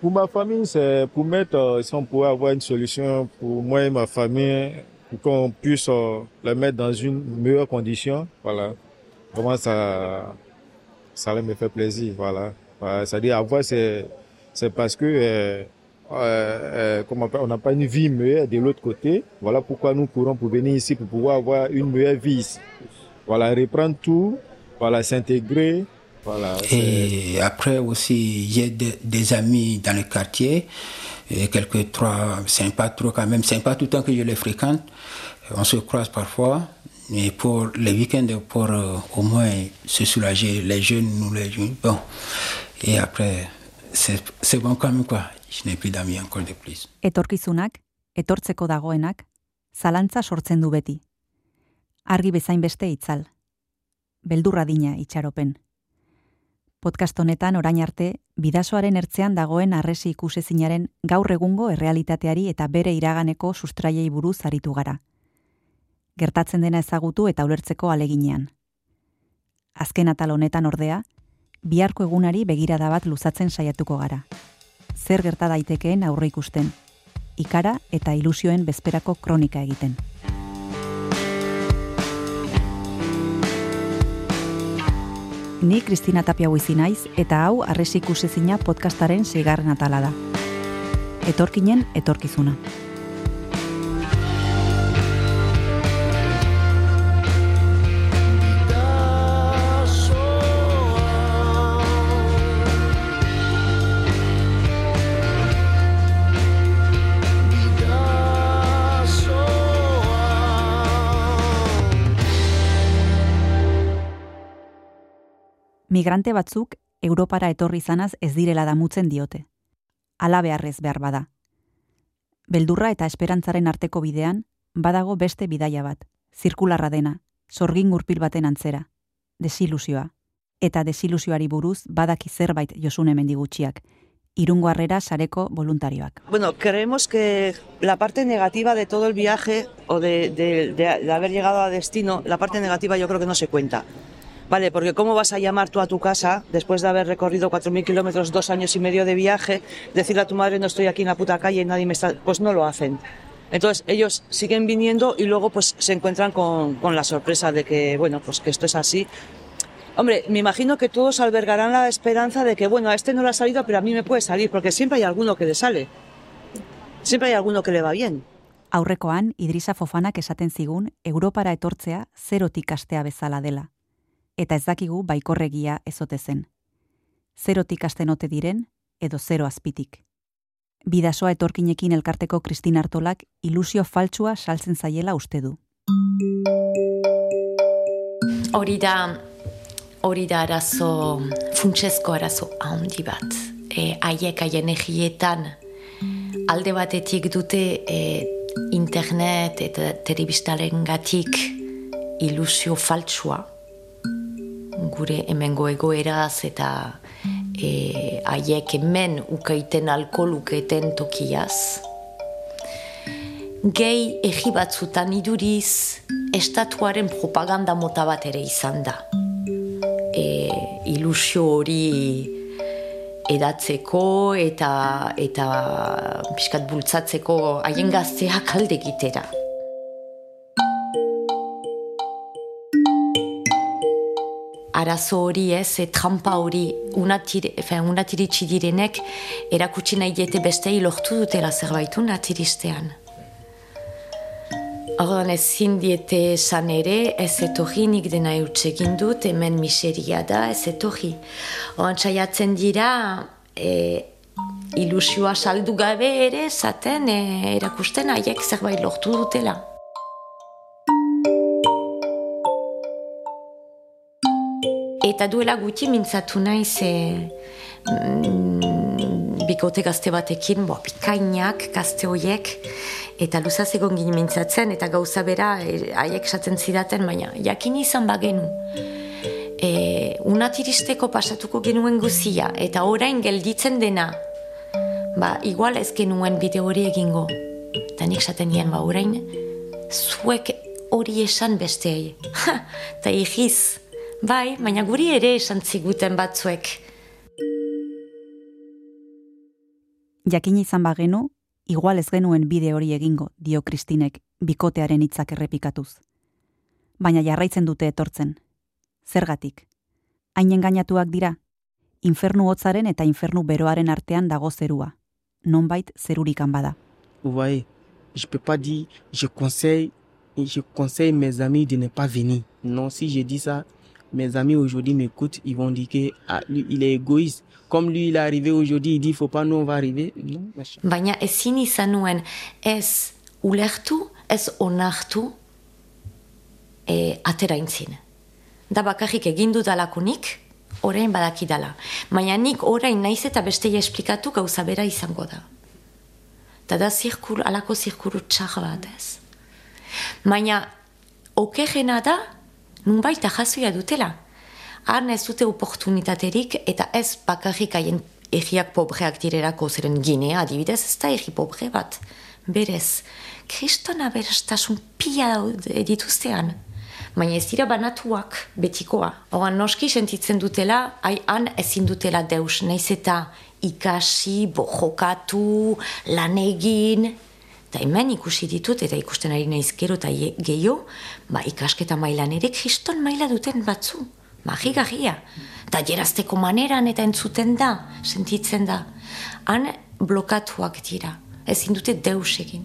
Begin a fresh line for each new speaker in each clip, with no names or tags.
Pour ma famille, c'est pour mettre, euh, si on pouvait avoir une solution pour moi et ma famille, pour qu'on puisse euh, les mettre dans une meilleure condition. Voilà. Vraiment, ça, ça me fait plaisir. Voilà. C'est-à-dire, avoir, c'est, c'est parce que, euh, euh, euh, on n'a pas une vie meilleure de l'autre côté. Voilà pourquoi nous courons pour venir ici, pour pouvoir avoir une meilleure vie ici. Voilà, reprendre tout, voilà, s'intégrer. Voilà,
Et après aussi, a des, des amis dans le quartier, et quelques trois, c'est pas trop quand même, c'est pas tout le temps que je les fréquente. On se croise parfois, mais pour les week-ends, pour euh, au moins se soulager, les jeunes, nous les jeunes, bon. Et après, c'est c'est bon quand même quoi. Je n'ai plus d'amis encore de plus.
Etorkizunak, etortzeko dagoenak, zalantza sortzen du beti. Argi bezain beste itzal. Beldurra dina itxaropen. Podcast honetan orain arte, bidasoaren ertzean dagoen arresi ikusezinaren gaur egungo errealitateari eta bere iraganeko sustraiei buruz aritu gara. Gertatzen dena ezagutu eta ulertzeko aleginean. Azken atal honetan ordea, biharko egunari begirada bat luzatzen saiatuko gara. Zer gerta daitekeen aurre ikusten, ikara eta ilusioen bezperako kronika egiten. Ni Kristina Tapia Huizi naiz eta hau Arresi ikusezina podcastaren seigarren atala da. Etorkinen etorkizuna. Migrante batzuk Europara etorri izanaz ez direla damutzen diote. Hala beharrez behar bada. Beldurra eta esperantzaren arteko bidean, badago beste bidaia bat, zirkularra dena, sorgin gurpil baten antzera, desilusioa. Eta desilusioari buruz badaki zerbait josune mendigutxiak, irungo harrera sareko voluntarioak.
Bueno, creemos que la parte negativa de todo el viaje o de, de- de- de haber llegado a destino, la parte negativa yo creo que no se cuenta. Vale, porque ¿cómo vas a llamar tú a tu casa después de haber recorrido 4.000 kilómetros, dos años y medio de viaje, decirle a tu madre no estoy aquí en la puta calle y nadie me está... Pues no lo hacen. Entonces ellos siguen viniendo y luego pues se encuentran con, con la sorpresa de que, bueno, pues que esto es así. Hombre, me imagino que todos albergarán la esperanza de que, bueno, a este no le ha salido, pero a mí me puede salir, porque siempre hay alguno que le sale. Siempre hay alguno que le va bien.
Aurrekoan, Idrisa Fofanak esaten zigun, Europara etortzea zerotik astea bezala dela. Eta ez dakigu baikorregia ezote zen. Zerotik asten ote diren, edo zero azpitik. Bidasoa etorkinekin elkarteko Kristin Artolak ilusio faltsua saltzen zaiela uste du.
Hori da, hori da arazo, funtsezko arazo handi bat. E, haien egietan alde batetik dute e, internet eta telebistaren gatik ilusio faltsua. Gure hemengo egoeraz eta e, haiek hemen ukaiten alkohol ukaiten tokiaz. Gehi egi batzutan iduriz estatuaren propaganda mota bat ere izan da. E, ilusio hori edatzeko eta eta pixkat bultzatzeko haien gazteak alde egitera. Arazo hori ez, e, trampa hori unatir, efe, unatiritsi direnek erakutsi nahi diete bestei lortu dutela zerbait unatiristean. Ordan ezin diete esan ere, ez etorri nik dena egin dut, hemen miseria da, ez etorri. Ordan txaiatzen dira, e, ilusioa saldu gabe ere, zaten e, erakusten haiek zerbait lortu dutela. Eta duela gutxi mintzatu naiz e, mm, bikote gazte batekin, bo, bikainak gazte hoiek, eta luzaz egon ginen mintzatzen, eta gauza bera e, haiek esaten zidaten, baina jakin izan bagenu. E, unatiristeko pasatuko genuen guzia, eta orain gelditzen dena, ba, igual ez genuen bide hori egingo. Eta nik esaten nien, ba, orain, zuek hori esan besteei. Ha, eta egiz, bai, baina guri ere esan ziguten batzuek.
Jakin izan bagenu, igual ez genuen bide hori egingo, dio Kristinek, bikotearen hitzak errepikatuz. Baina jarraitzen dute etortzen. Zergatik? Hain engainatuak dira, infernu hotzaren eta infernu beroaren artean dago zerua. Nonbait zerurikan bada.
Voyez, je peux pas dire, je conseille, je conseille mes amis de ne pas venir. Non, si je dis ça, mes amis aujourd'hui m'écoutent, ils vont dire que ah, est égoïste. Comme lui, il est arrivé aujourd'hui, il dit, faut pas, nous, on va arriver. Non, machin.
Baina ezin izan nuen ez ulertu, ez onartu e, ateraintzin. Da bakarrik egin dudalakunik, orain badakidala. Baina nik orain naiz eta bestei esplikatu gauza bera izango da. Eta da zirkuru, alako zirkuru txar bat ez? Baina okerrena da, nunbait jasoia dutela. Han ez dute oportunitaterik eta ez bakarrik haien erriak pobreak direrako zeren ginea adibidez, ez da erri pobre bat. Berez, kriston aberastasun pila dituztean. Baina ez dira banatuak betikoa. Horan noski sentitzen dutela, han ezin dutela deus, naiz eta ikasi, bojokatu, lan egin. Eta hemen ikusi ditut, eta ikusten ari naiz gero eta gehiago, ba ikasketa mailan ere kriston maila duten batzu. Magigarria. Eta jerazteko maneran eta entzuten da, sentitzen da. Han blokatuak dira. Ezin dute deus egin.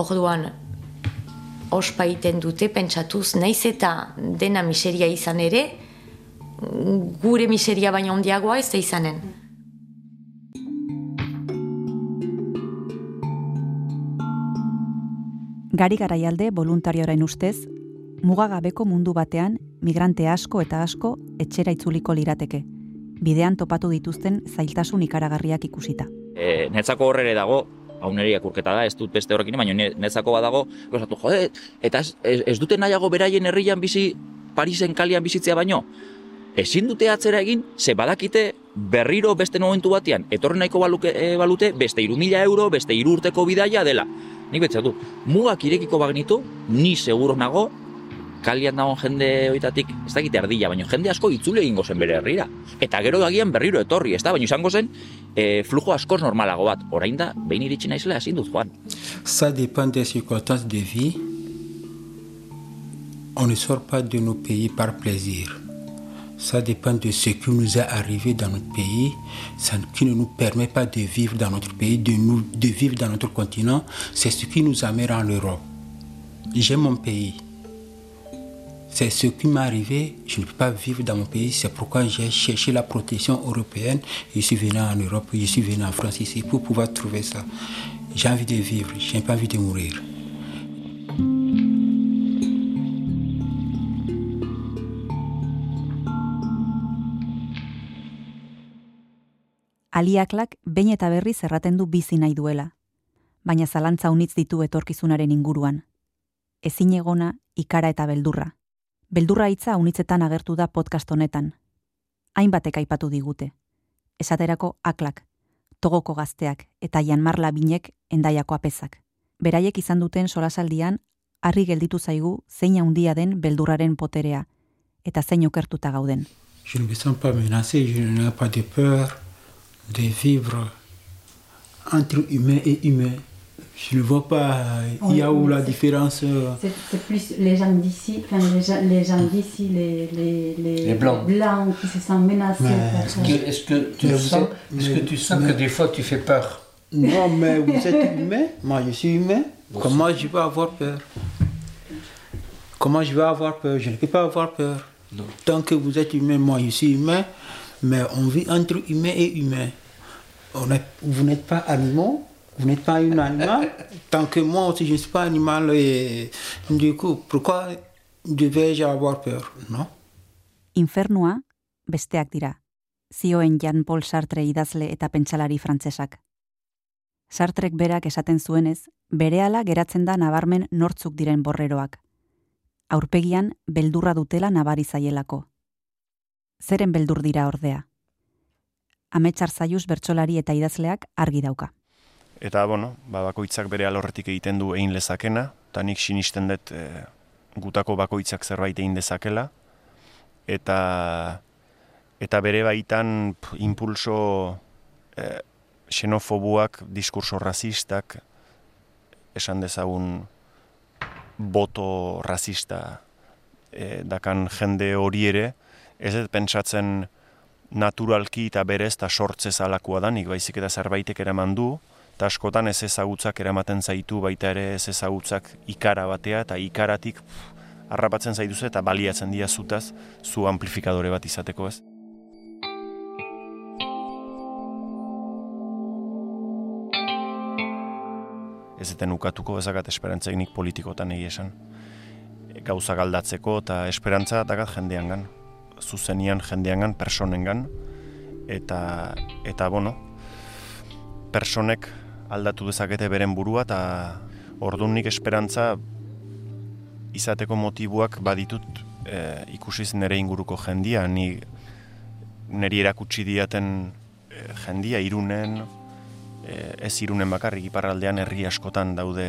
Orduan, ospa egiten dute pentsatuz, naiz eta dena miseria izan ere, gure miseria baina ondiagoa ez da izanen.
Gari garaialde voluntarioaren ustez, mugagabeko mundu batean migrante asko eta asko etxera itzuliko lirateke, bidean topatu dituzten zailtasun ikaragarriak ikusita.
e, netzako horrere dago, hau nire irakurketa da, ez dut beste horrekin, baina ne- netzako badago, gozatu, jode, eta ez, ez, ez dute nahiago beraien herrian bizi, Parisen kalian bizitzea baino, ezin dute atzera egin, ze badakite berriro beste momentu batean, etorri nahiko baluke, e, balute, beste iru mila euro, beste iru urteko bidaia dela. Nik betzatu, mugak irekiko bagnitu, ni seguro nago, kalian dagoen jende hoitatik, ez dakite ardila, baina jende asko itzule egingo zen bere herrira. Eta gero agian berriro etorri, ez da, baina izango zen e, flujo askoz normalago bat. Orain da, behin iritsi naizela ezin dut joan.
Ça dépend des circonstances de vie. On ne sort pas de nos pays par plaisir. Ça dépend de ce qui nous est arrivé dans notre pays, ça qui ne nous permet pas de vivre dans notre pays, de, nous, de vivre dans notre continent. C'est ce qui nous amène en Europe. J'aime mon pays. C'est ce qui m'est arrivé. Je ne peux pas vivre dans mon pays. C'est pourquoi j'ai cherché la protection européenne. Je suis venu en Europe, je suis venu en France ici pour pouvoir trouver ça. J'ai envie de vivre, j'ai pas envie de mourir.
Aliaklak behin eta berriz erraten du bizi nahi duela, baina zalantza unitz ditu etorkizunaren inguruan. Ezin egona, ikara eta beldurra. Beldurra hitza unitzetan agertu da podcast honetan. Hainbatek aipatu digute. Esaterako aklak, togoko gazteak eta janmarla binek endaiako apezak. Beraiek izan duten solasaldian, harri gelditu zaigu zein handia den beldurraren poterea, eta zein okertuta gauden.
Je ne me sens pas menacé, je n'ai pas de peur de vivre entre humain et humain. Je ne vois pas, il y a où la différence. euh,
C'est plus les gens d'ici, enfin les gens, les gens d'ici, les, les, les,
Les Blancs.
qui se sentent menacés.
Est-ce que, tu
Mais
sens, est-ce que, tu sens
mais-
que des fois tu fais peur?
Non, mais vous êtes humain, moi je suis humain. Comment je vais avoir peur? Comment je vais avoir peur? Je ne peux pas avoir peur.
Non.
Tant que vous êtes humain, moi je suis humain, mais on vit entre humain et humain. On est- vous n'êtes pas animaux, vous n'êtes pas un animal. Tant que moi aussi je ne suis pas animal, et du coup, pourquoi devais-je avoir peur Non
Infernua besteak dira, zioen Jean-Paul Sartre idazle eta pentsalari frantsesak. Sartrek berak esaten zuenez, berehala geratzen da nabarmen nortzuk diren borreroak. Aurpegian beldurra dutela nabari zaielako. Zeren beldur dira ordea. Ametsar zaiuz bertsolari eta idazleak argi dauka.
Eta, bueno, ba, bakoitzak bere alorretik egiten du egin lezakena, eta nik sinisten dut e, gutako bakoitzak zerbait egin dezakela, eta, eta bere baitan p, impulso e, xenofobuak, diskurso rasistak, esan dezagun boto rasista e, dakan jende hori ere, ez dut pentsatzen naturalki eta berez eta sortze zalakoa da, nik baizik eta zerbaitek eraman du, eta askotan ez ezagutzak eramaten zaitu baita ere ez ezagutzak ikara batea, eta ikaratik pff, harrapatzen zaituzu eta baliatzen dira zutaz, zu amplifikadore bat izateko ez. Ez eten ukatuko ezagat esperantzainik politikotan egi esan. Gauza galdatzeko eta esperantza dakat jendean gan. Zuzenian jendean gan, personen gan. Eta, eta bueno, personek aldatu dezakete beren burua eta orduan nik esperantza izateko motibuak baditut e, ikusiz nire inguruko jendia, ni niri erakutsi diaten e, jendia irunen, e, ez irunen bakarrik iparraldean herri askotan daude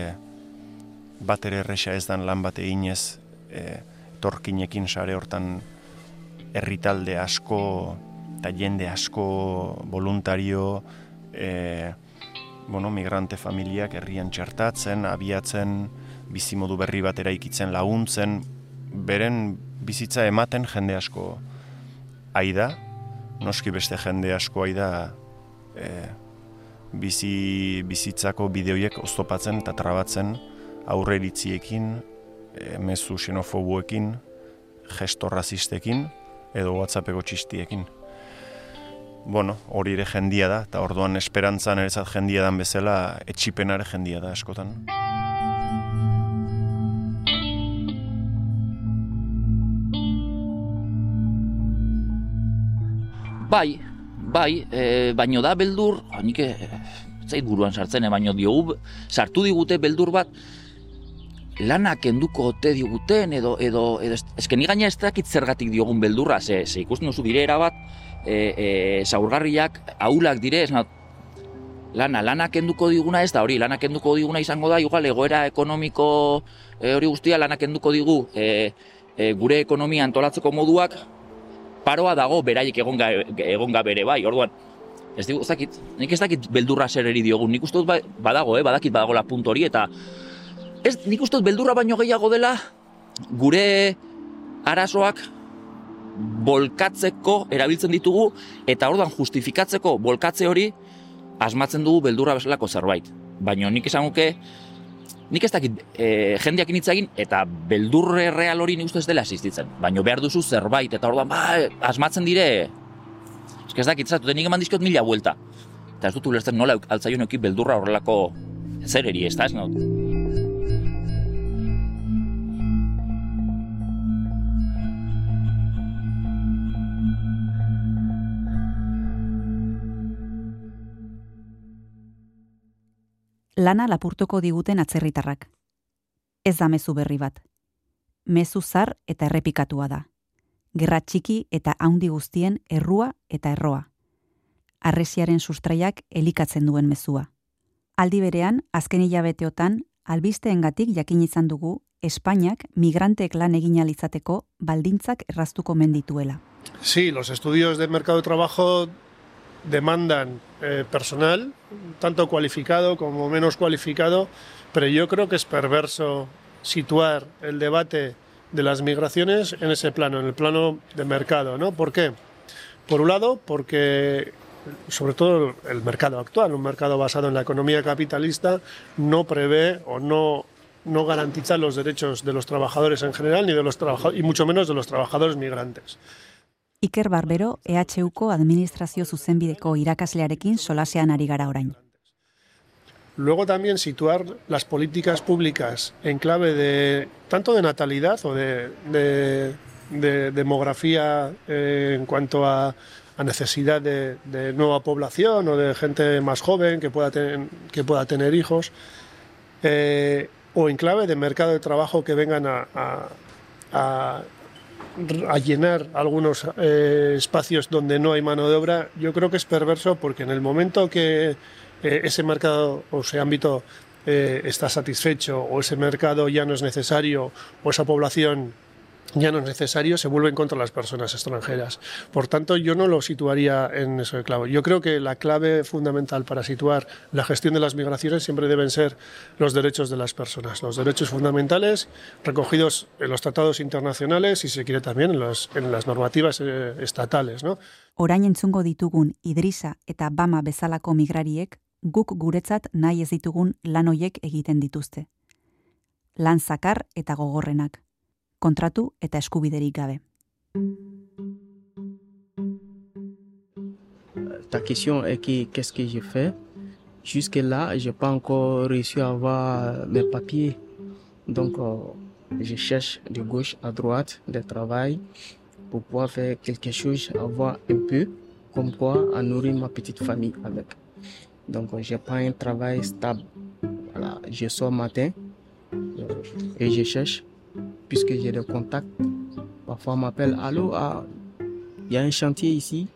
bat ere erresa ez dan lan bat eginez e, torkinekin sare hortan herritalde asko eta jende asko voluntario e, bueno, migrante familiak herrian txertatzen, abiatzen, bizimodu berri bat eraikitzen laguntzen, beren bizitza ematen jende asko aida, noski beste jende asko aida e, bizi, bizitzako bideoiek oztopatzen eta trabatzen aurre eritziekin, e, mezu xenofobuekin, gesto razistekin edo whatsappeko txistiekin. Bueno, hori ere jendia da, eta orduan esperantzan ere jendia dan bezala, etxipenare jendia da askotan.
Bai, bai, e, baino da beldur, nik e, zait buruan sartzen, e, baino diogu, sartu digute beldur bat, lanak kenduko ote diguten, edo, edo, edo ezken gaina ez dakit zergatik diogun beldurra, ze, ze ikusten duzu dire erabat, e, e, zaurgarriak, aulak dire, ez lana, lanak kenduko diguna ez da hori, lanak kenduko diguna izango da, igual, egoera ekonomiko e, hori guztia lanak kenduko digu, e, e, gure ekonomia antolatzeko moduak, paroa dago beraiek egon, ga, egon bere bai, orduan, ez digu, zakit, nik ez dakit beldurra zer eri diogun, nik uste dut ba, badago, eh, badakit badago la puntu hori, eta ez, nik uste dut beldurra baino gehiago dela, gure arazoak bolkatzeko erabiltzen ditugu, eta orduan justifikatzeko bolkatze hori, asmatzen dugu beldurra bezalako zerbait. Baina nik esan guke, nik ez dakit e, jendeak initzagin eta beldurre real hori nik ez dela asistitzen. Baina behar duzu zerbait eta orduan, ba, asmatzen dire, ez ez dakit, zatu, nik eman dizkiot mila buelta. Eta ez dut ulertzen nola altzaion beldurra horrelako zer eri, ez da, ez not?
Lana lapurtuko diguten atzerritarrak. Ez da mezu berri bat. Mezu zar eta errepikatua da. Gerra txiki eta haundi guztien errua eta erroa. Arresiaren sustraiak elikatzen duen mezua. Aldi berean, azken hilabeteotan, albisteengatik jakin izan dugu Espainiak migranteek lan egin alizateko baldintzak erraztuko mendituela.
Sí, los estudios de mercado de trabajo demandan eh, personal, tanto cualificado como menos cualificado, pero yo creo que es perverso situar el debate de las migraciones en ese plano, en el plano de mercado. ¿no? ¿Por qué? Por un lado, porque sobre todo el mercado actual, un mercado basado en la economía capitalista, no prevé o no, no garantiza los derechos de los trabajadores en general, ni de los y mucho menos de los trabajadores migrantes.
Iker Barbero, EHUko administrazio zuzenbideko irakaslearekin solasean ari gara orain.
Luego también situar las políticas públicas en clave de tanto de natalidad o de, de, de demografía eh, en cuanto a, necesidad de, nueva población o de gente más joven que pueda, ten, que pueda tener hijos, eh, o en clave de mercado de trabajo que vengan a, a a llenar algunos eh, espacios donde no hay mano de obra, yo creo que es perverso porque en el momento que eh, ese mercado o ese ámbito eh, está satisfecho o ese mercado ya no es necesario o esa población ya no es necesario, se vuelven contra las personas extranjeras. Por tanto, yo no lo situaría en eso de clavo. Yo creo que la clave fundamental para situar la gestión de las migraciones siempre deben ser los derechos de las personas, los derechos fundamentales recogidos en los tratados internacionales y, si se quiere, también en, en las normativas eh, estatales. ¿no?
Orain entzungo ditugun Idrisa eta Bama bezalako migrariek guk guretzat nahi ez ditugun lan egiten dituzte. Lan eta. Kontratu eta eskubiderik gabe.
Ta question est qu'est-ce que j'ai fait Jusque-là, je n'ai pas encore réussi à avoir mes papiers. Donc, euh, je cherche de gauche à droite de travail pour pouvoir faire quelque chose, avoir un peu, comme quoi, à nourrir ma petite famille avec. Donc, je n'ai pas un travail stable. Voilà, je sors matin euh, et je cherche puisque j'ai des contacts. Parfois, on m'appelle Allô, ah, il y a un chantier ici.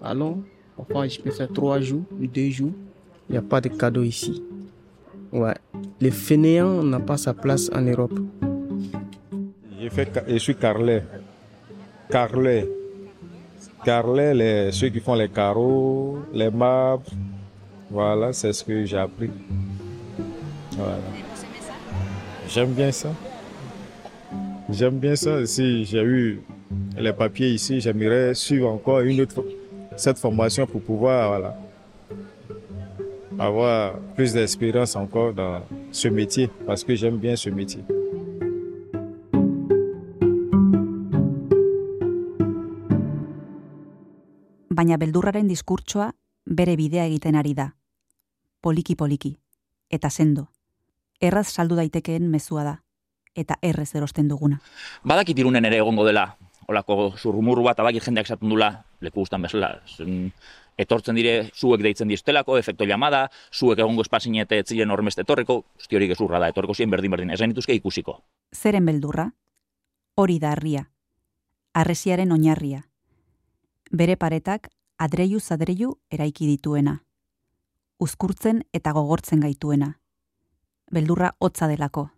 Allons, parfois, je peux faire trois jours, deux jours. Il n'y a pas de cadeau ici. Ouais. Le fainéant n'a pas sa place en Europe.
Je, suis carrelé. Carrelé. Carrelé, les, ceux qui font les carreaux, les marbres. Voilà, c'est ce que j'ai appris. Voilà. J'aime bien ça. J'aime bien ça. Si j'ai eu les papiers ici, j'aimerais suivre encore une autre cette formation pour pouvoir voilà, avoir plus d'expérience encore dans ce métier parce que j'aime bien ce métier.
Baina beldurraren diskurtsoa bere bidea egiten ari da. Poliki poliki eta sendo. Erraz saldu daitekeen mezua da eta errez erosten duguna.
Badakit irunen ere egongo dela, olako zurrumurru bat abakit jendeak esaten dula, leku guztan bezala. Etortzen dire, zuek deitzen diztelako, efekto llamada, zuek egongo espazinete etzilen hormeste etorreko, usti hori gezurra da, etorreko zien berdin berdin, esan dituzke ikusiko.
Zeren beldurra? Hori da harria. Arresiaren oinarria. Bere paretak adreiu zadreiu eraiki dituena. Uzkurtzen eta gogortzen gaituena. Beldurra hotza delako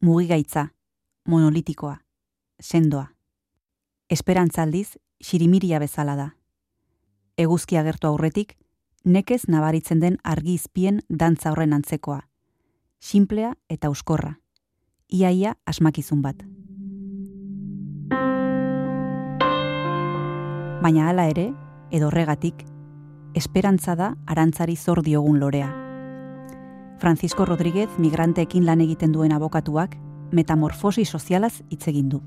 mugigaitza, monolitikoa, sendoa. Esperantzaldiz, xirimiria bezala da. Eguzki agertu aurretik, nekez nabaritzen den argi izpien dantza horren antzekoa. Simplea eta uskorra. Iaia asmakizun bat. Baina hala ere, edo horregatik, esperantza da arantzari zor diogun lorea. Francisco Rodríguez migranteekin lan egiten duen abokatuak metamorfosi sozialaz hitz egin du.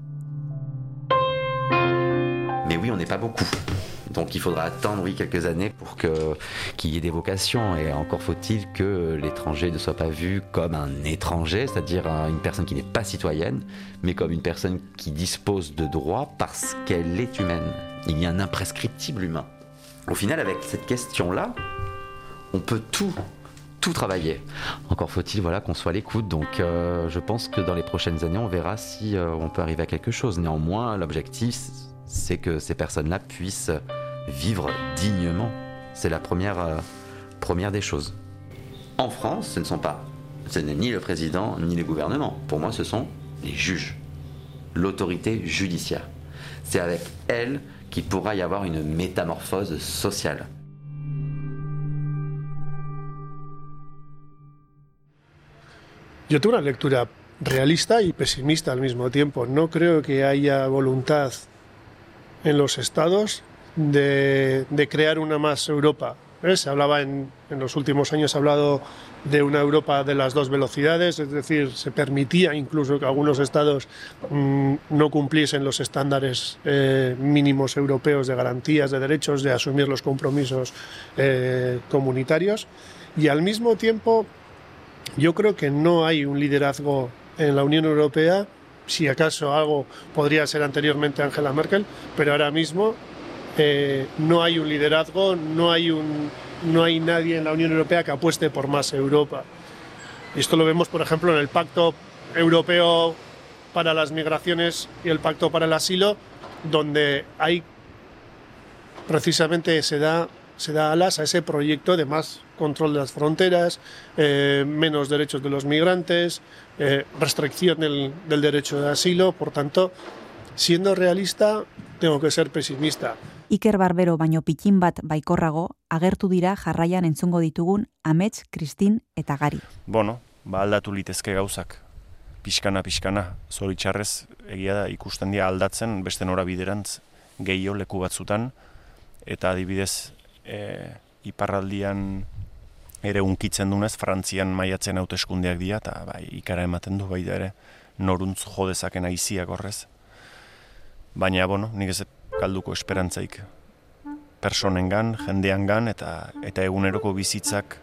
Mais oui, on n'est pas beaucoup. Donc il faudra attendre oui quelques années pour qu'il y ait des vocations et encore faut-il que l'étranger ne soit pas vu comme un étranger, c'est-à-dire une personne qui n'est pas citoyenne, mais comme une personne qui dispose de droits parce qu'elle est humaine. Il y a un imprescriptible humain. Au final avec cette question-là, on peut tout tout travailler. Encore faut-il voilà, qu'on soit à l'écoute. Donc euh, je pense que dans les prochaines années, on verra si euh, on peut arriver à quelque chose. Néanmoins, l'objectif, c'est que ces personnes-là puissent vivre dignement. C'est la première, euh, première des choses. En France, ce ne sont pas, ce n'est ni le président ni les gouvernements. Pour moi, ce sont les juges, l'autorité judiciaire. C'est avec elle qu'il pourra y avoir une métamorphose sociale.
Yo tengo una lectura realista y pesimista al mismo tiempo. No creo que haya voluntad en los estados de, crear una más Europa. ¿Eh? Se hablaba en, los últimos años, se ha hablado de una Europa de las dos velocidades, es decir, se permitía incluso que algunos estados mmm, no cumpliesen los estándares eh, mínimos europeos de garantías de derechos, de asumir los compromisos eh, comunitarios. Y al mismo tiempo yo creo que no hay un liderazgo en la Unión Europea, si acaso algo podría ser anteriormente Angela Merkel, pero ahora mismo eh, no hay un liderazgo, no hay, un, no hay nadie en la Unión Europea que apueste por más Europa. Esto lo vemos, por ejemplo, en el Pacto Europeo para las Migraciones y el Pacto para el Asilo, donde hay precisamente se da se da alas a ese proyecto de más control de las fronteras, eh, menos derechos de los migrantes, eh, restricción del, del derecho de asilo. Por tanto, siendo realista, tengo que ser pesimista.
Iker Barbero baino pikin bat baikorrago agertu dira jarraian entzungo ditugun Amets, Kristin eta Gari.
Bueno, ba aldatu litezke gauzak. Pixkana, pixkana, zoritxarrez, egia da ikusten dira aldatzen beste nora biderantz gehiago leku batzutan, eta adibidez e, iparraldian ere unkitzen dunez, Frantzian maiatzen hauteskundeak dira, eta bai, ikara ematen du baita ere, noruntz jodezaken aiziak horrez. Baina, bueno, nik ez kalduko esperantzaik personengan, jendeangan eta eta eguneroko bizitzak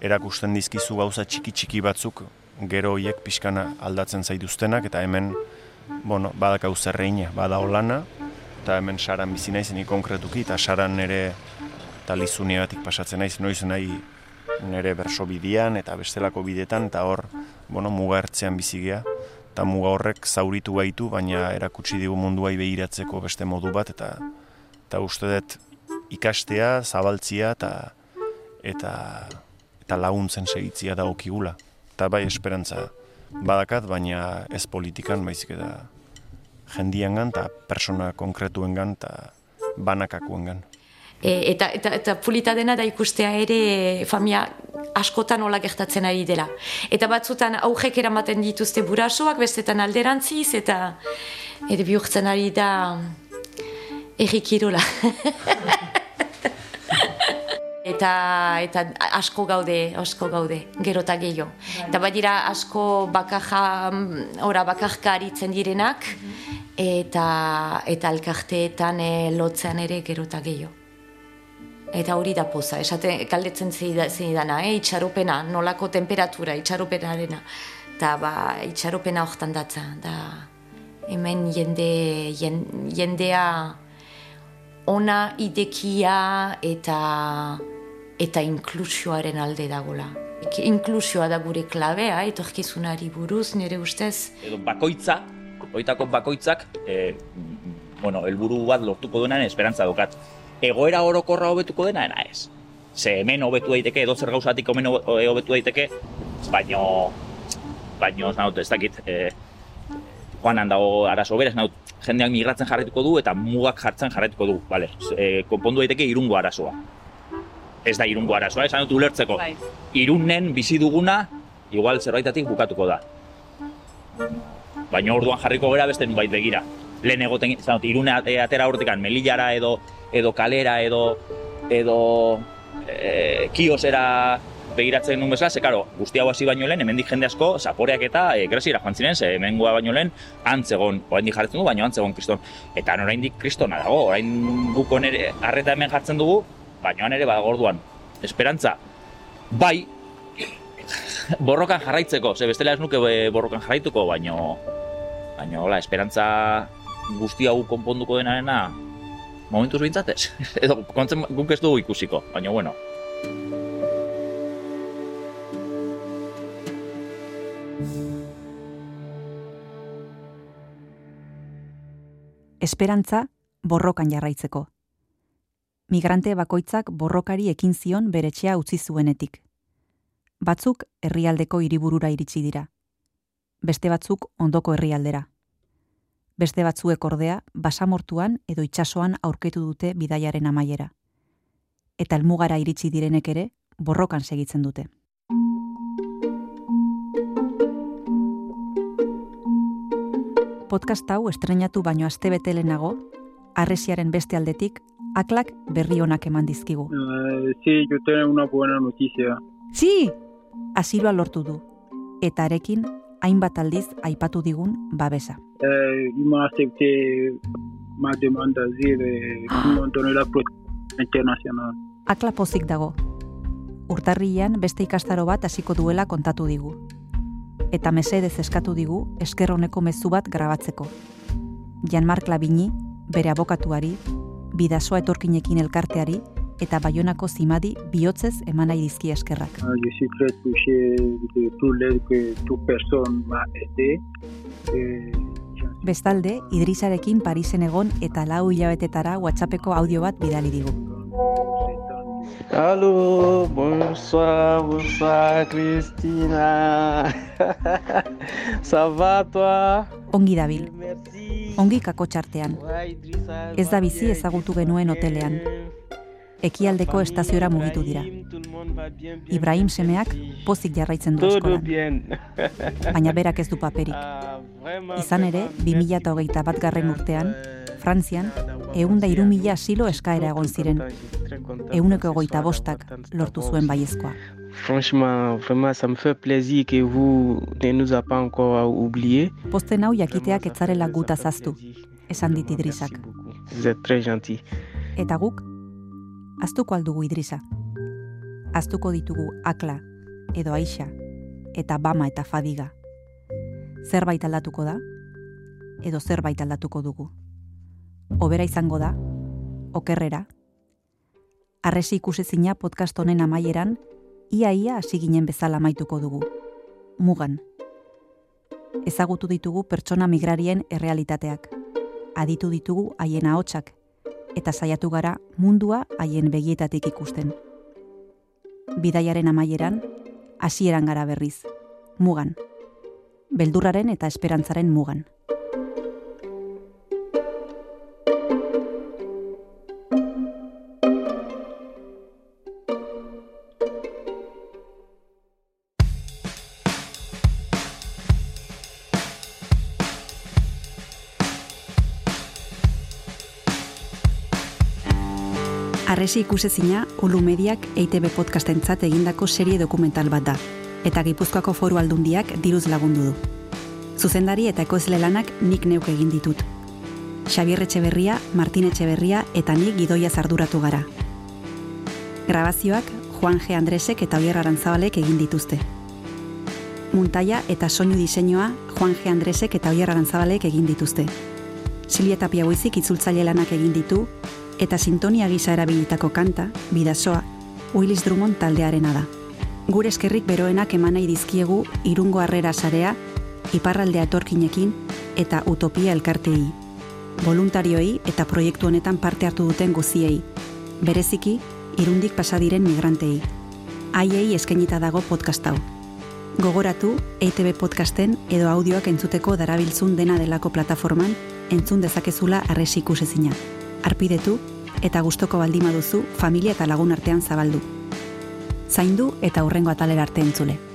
erakusten dizkizu gauza txiki txiki batzuk gero hoiek pixkana aldatzen zaituztenak eta hemen bueno, badakau zerreina, bada olana eta hemen saran bizi naiz ni konkretuki eta saran nere talizuneatik pasatzen naiz noiz nahi nere berso bidian eta bestelako bidetan eta hor bueno, muga hartzean bizigea eta muga horrek zauritu gaitu, baina erakutsi digu munduai behiratzeko beste modu bat, eta eta uste dut ikastea, zabaltzia eta eta eta laguntzen segitzia da okigula. Eta bai esperantza badakat, baina ez politikan, baizik eta jendiangan eta persona konkretuengan eta banakakuengan.
E, eta, eta, eta pulita dena da ikustea ere familia askotan hola gertatzen ari dela. Eta batzutan aurrek eramaten dituzte burasoak, bestetan alderantziz, eta ere bihurtzen ari da errikirola. eta, eta asko gaude, asko gaude, gero eta gehiago. Eta badira asko bakaja, ora bakajka aritzen direnak, eta, eta alkarteetan e, lotzean ere gero eta gehiago. Eta hori da poza, esate kaldetzen dana, eh? itxaropena, nolako temperatura, itxaropenarena. Eta ba, itxaropena horretan datza, da hemen jende, jendea ona idekia eta eta inklusioaren alde dagola. Inklusioa da gure klabea, etorkizunari buruz, nire ustez.
Edo bakoitza, oitako bakoitzak, e, bueno, elburu bat lortuko duenan esperantza dokat egoera orokorra hobetuko dena ena ez. Ze hemen hobetu daiteke, edo zer gauzatik hemen hobetu daiteke, baino, baino, naut, ez dakit, e, joanan dago arazo beraz, naut, jendeak migratzen jarretuko du eta mugak jartzen jarretuko du, bale, e, konpondu daiteke irungo arazoa. Ez da irungo arazoa, esan dut ulertzeko. Bai. Irunen bizi duguna, igual zerbaitatik bukatuko da. Baina orduan jarriko gara beste nubait begira. Lehen egoten, zanot, irune atera hortikan, melillara edo edo kalera edo edo e, kiosera begiratzen nuen bezala, ze karo, guzti hau hasi baino lehen, hemendik jende asko, zaporeak eta e, gresiera joan ziren, ze hemen baino lehen, antzegon, oraindik jartzen du, baino antzegon kriston. Eta oraindik kristona dago, orain guko nere harreta hemen jartzen dugu, baino ere badago orduan. Esperantza, bai, borrokan jarraitzeko, ze bestela ez nuke borrokan jarraituko, baino, baino, hola, esperantza guzti hau konponduko denarena, momentuz bintzatez. Edo, kontzen guk ez dugu ikusiko, baina bueno.
Esperantza borrokan jarraitzeko. Migrante bakoitzak borrokari ekin zion beretxea utzi zuenetik. Batzuk herrialdeko hiriburura iritsi dira. Beste batzuk ondoko herrialdera beste batzuek ordea basamortuan edo itsasoan aurketu dute bidaiaren amaiera. Eta helmugara iritsi direnek ere borrokan segitzen dute. Podcast hau estrenatu baino astebete lehenago, arresiaren beste aldetik, aklak berri onak eman dizkigu.
Uh, sí, yo tengo una buena noticia.
Sí! Asiloa lortu du. Eta arekin, hainbat aldiz aipatu digun babesa.
Euh, ils m'ont accepté ma demande d'asile et ils m'ont donné la internationale.
Akla pozik dago. Urtarrian beste ikastaro bat hasiko duela kontatu digu. Eta mesedez eskatu digu esker honeko mezu bat grabatzeko. Jean-Marc Labini, bere abokatuari, bidasoa etorkinekin elkarteari eta baionako zimadi bihotzez eman nahi dizki eskerrak.
Ah, je suis très touché de tout l'aide que toute personne m'a aidé.
Bestalde, Idrisarekin Parisen egon eta lau hilabetetara WhatsAppeko audio bat bidali digu.
Allô, bonsoir, bonsoir Christina. Ça va toi?
Ongi dabil. Ongi kakotxartean. Ez da bizi ezagutu genuen hotelean. Ekialdeko estaziora mugitu dira. Ibrahim semeak pozik jarraitzen du eskolan. baina berak ez du paperik. Izan ere, 2008 bat garren urtean, Frantzian, eunda iru mila asilo eskaera egon ziren. Euneko egoita bostak lortu zuen baiezkoa.
Franchement, vraiment, ça me fait plaisir que vous ne nous a pas encore oublié.
Posten hau jakiteak etzarela guta zaztu, esan dit Idrisak.
Vous êtes très gentil.
Eta guk, aztuko aldugu Idrisa. Aztuko ditugu Akla, edo Aixa, eta Bama eta Fadiga. Zerbait aldatuko da, edo zerbait aldatuko dugu. Obera izango da, okerrera. Arresi ikusezina podcast honen amaieran, ia-ia hasi ginen bezala amaituko dugu. Mugan. Ezagutu ditugu pertsona migrarien errealitateak. Aditu ditugu haien ahotsak eta saiatu gara mundua haien begietatik ikusten. Bidaiaren amaieran, hasieran gara berriz, mugan. Beldurraren eta esperantzaren mugan. Arresi ikusezina, Ulu Mediak EITB podcastentzat egindako serie dokumental bat da, eta Gipuzkoako foru aldundiak diruz lagundu du. Zuzendari eta ekoizle lanak nik neuk egin ditut. Xabier Etxeberria, Martin Etxeberria eta nik gidoia zarduratu gara. Grabazioak Juan G. Andresek eta Oier Arantzabalek egin dituzte. Muntaia eta soinu diseinua Juan G. Andresek eta Oier Arantzabalek egin dituzte. Silvia Tapia Buizik itzultzaile lanak egin ditu, eta sintonia gisa erabilitako kanta, bidasoa, Willis Drummond taldearena da. Gure eskerrik beroenak eman nahi dizkiegu irungo harrera sarea, iparraldea etorkinekin eta utopia elkartei. Voluntarioei eta proiektu honetan parte hartu duten guziei. Bereziki, irundik pasadiren migrantei. Haiei eskainita dago podcast hau. Gogoratu, EITB podcasten edo audioak entzuteko darabiltzun dena delako plataforman entzun dezakezula arresi ikusezina arpidetu eta gustoko baldima duzu familia eta lagun artean zabaldu. Zaindu eta hurrengo atalera arte entzule.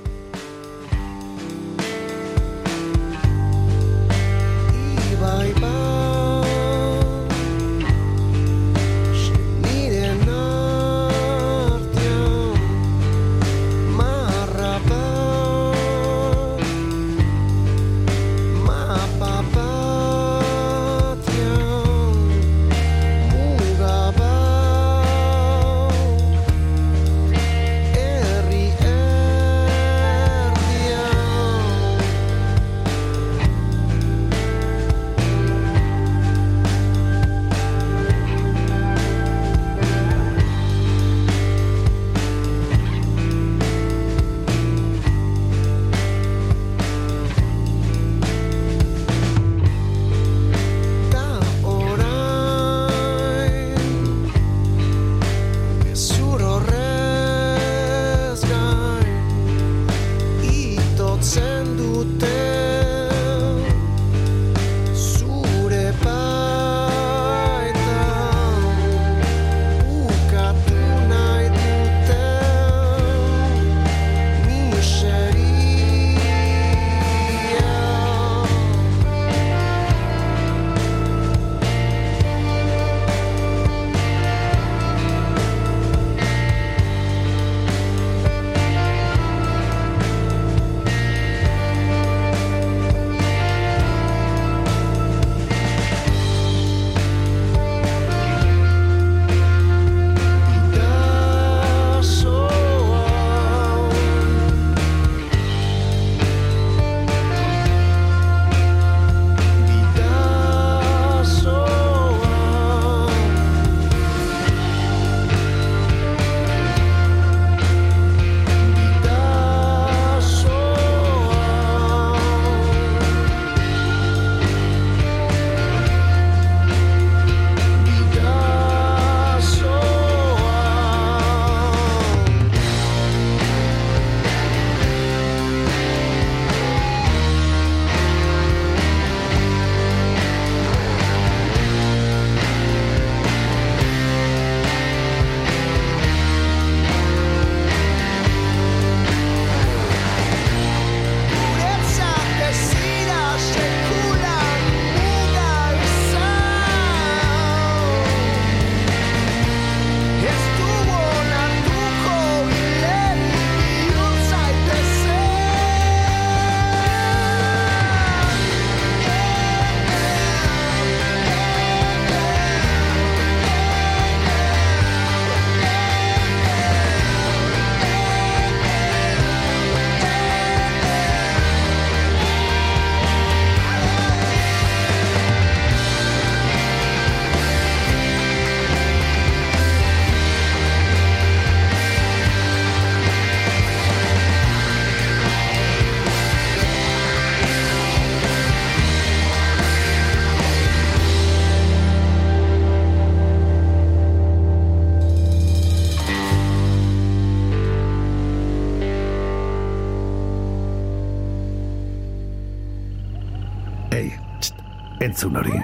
Entzun hori.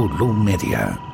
Ulu Media.